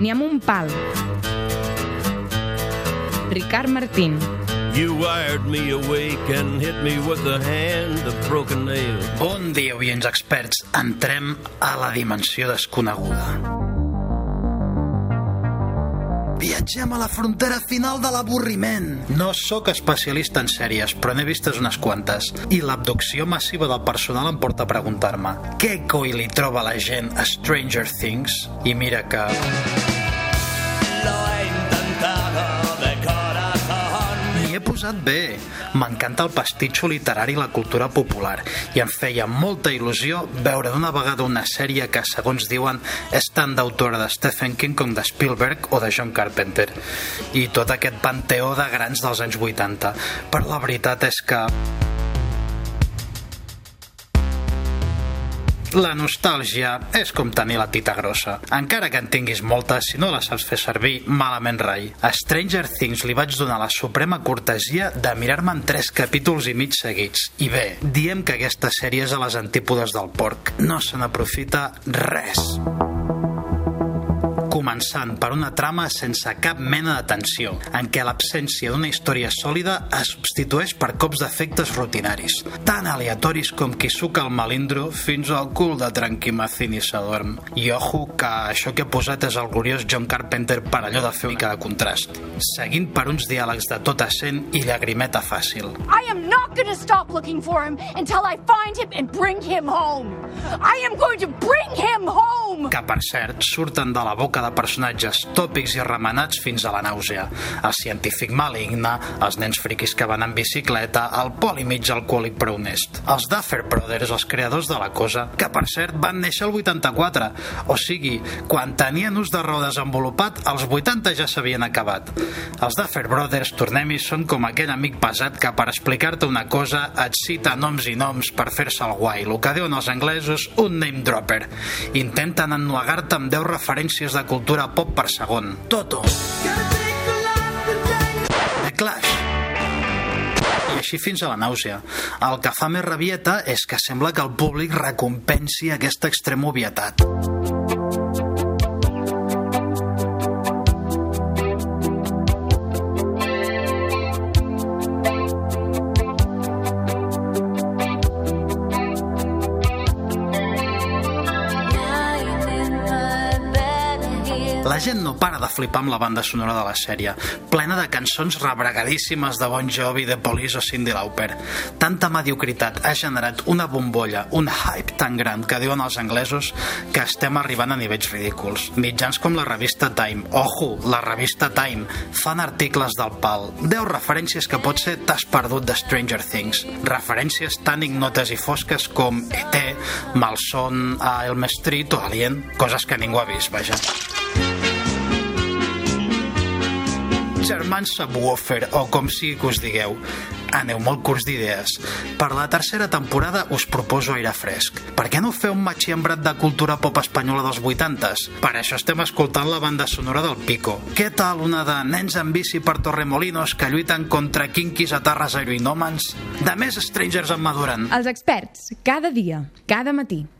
ni amb un pal. Ricard Martín. You wired me awake and hit me with a hand of broken nail. Bon dia, oients experts. Entrem a la dimensió desconeguda. Viatgem a la frontera final de l'avorriment. No sóc especialista en sèries, però n'he vistes unes quantes. I l'abducció massiva del personal em porta a preguntar-me què coi li troba la gent a Stranger Things? I mira que... posat bé. M'encanta el pastitxo literari i la cultura popular i em feia molta il·lusió veure d'una vegada una sèrie que, segons diuen, és tant d'autora de Stephen King com de Spielberg o de John Carpenter i tot aquest panteó de grans dels anys 80. Però la veritat és que La nostàlgia és com tenir la tita grossa. Encara que en tinguis molta, si no la saps fer servir, malament rai. A Stranger Things li vaig donar la suprema cortesia de mirar-me en tres capítols i mig seguits. I bé, diem que aquesta sèrie és a les antípodes del porc. No se n'aprofita res començant per una trama sense cap mena de tensió, en què l'absència d'una història sòlida es substitueix per cops d'efectes rutinaris, tan aleatoris com qui suca el malindro fins al cul de Tranquimacin i s'adorm. I ojo que això que he posat és el gloriós John Carpenter per allò de fer mica de contrast, seguint per uns diàlegs de tot accent i llagrimeta fàcil. I am not to stop looking for him until I find him and bring him home. I am going to bring him home. Que, per cert, surten de la boca de personatges tòpics i remenats fins a la nàusea. El científic maligne, els nens friquis que van en bicicleta, el poli mig alcohòlic però honest. Els Duffer Brothers, els creadors de la cosa, que per cert van néixer el 84. O sigui, quan tenien ús de raó desenvolupat, els 80 ja s'havien acabat. Els Duffer Brothers, tornem-hi, són com aquell amic pesat que per explicar-te una cosa et cita noms i noms per fer-se el guai. El que diuen els anglesos, un name dropper. Intenten ennuegar-te amb 10 referències de cultura pop per segon. Toto. The Clash. I així fins a la nàusea. El que fa més rabieta és que sembla que el públic recompensi aquesta extrema obvietat. La gent no para de flipar amb la banda sonora de la sèrie, plena de cançons rebregadíssimes de Bon Jovi, The Police o Cyndi Lauper. Tanta mediocritat ha generat una bombolla, un hype tan gran que diuen els anglesos que estem arribant a nivells ridículs. Mitjans com la revista Time, ojo, la revista Time, fan articles del pal. 10 referències que potser t'has perdut de Stranger Things. Referències tan ignotes i fosques com E.T., Malson, a Elm Street o Alien, coses que ningú ha vist, vaja. Germans Subwoofer, o com sigui que us digueu. Aneu molt curts d'idees. Per la tercera temporada us proposo aire fresc. Per què no feu un matxiembrat de cultura pop espanyola dels 80s? Per això estem escoltant la banda sonora del Pico. Què tal una de nens en bici per Torremolinos que lluiten contra quinquis a tarres aeroinòmens? De més, Strangers en maduren. Els experts, cada dia, cada matí.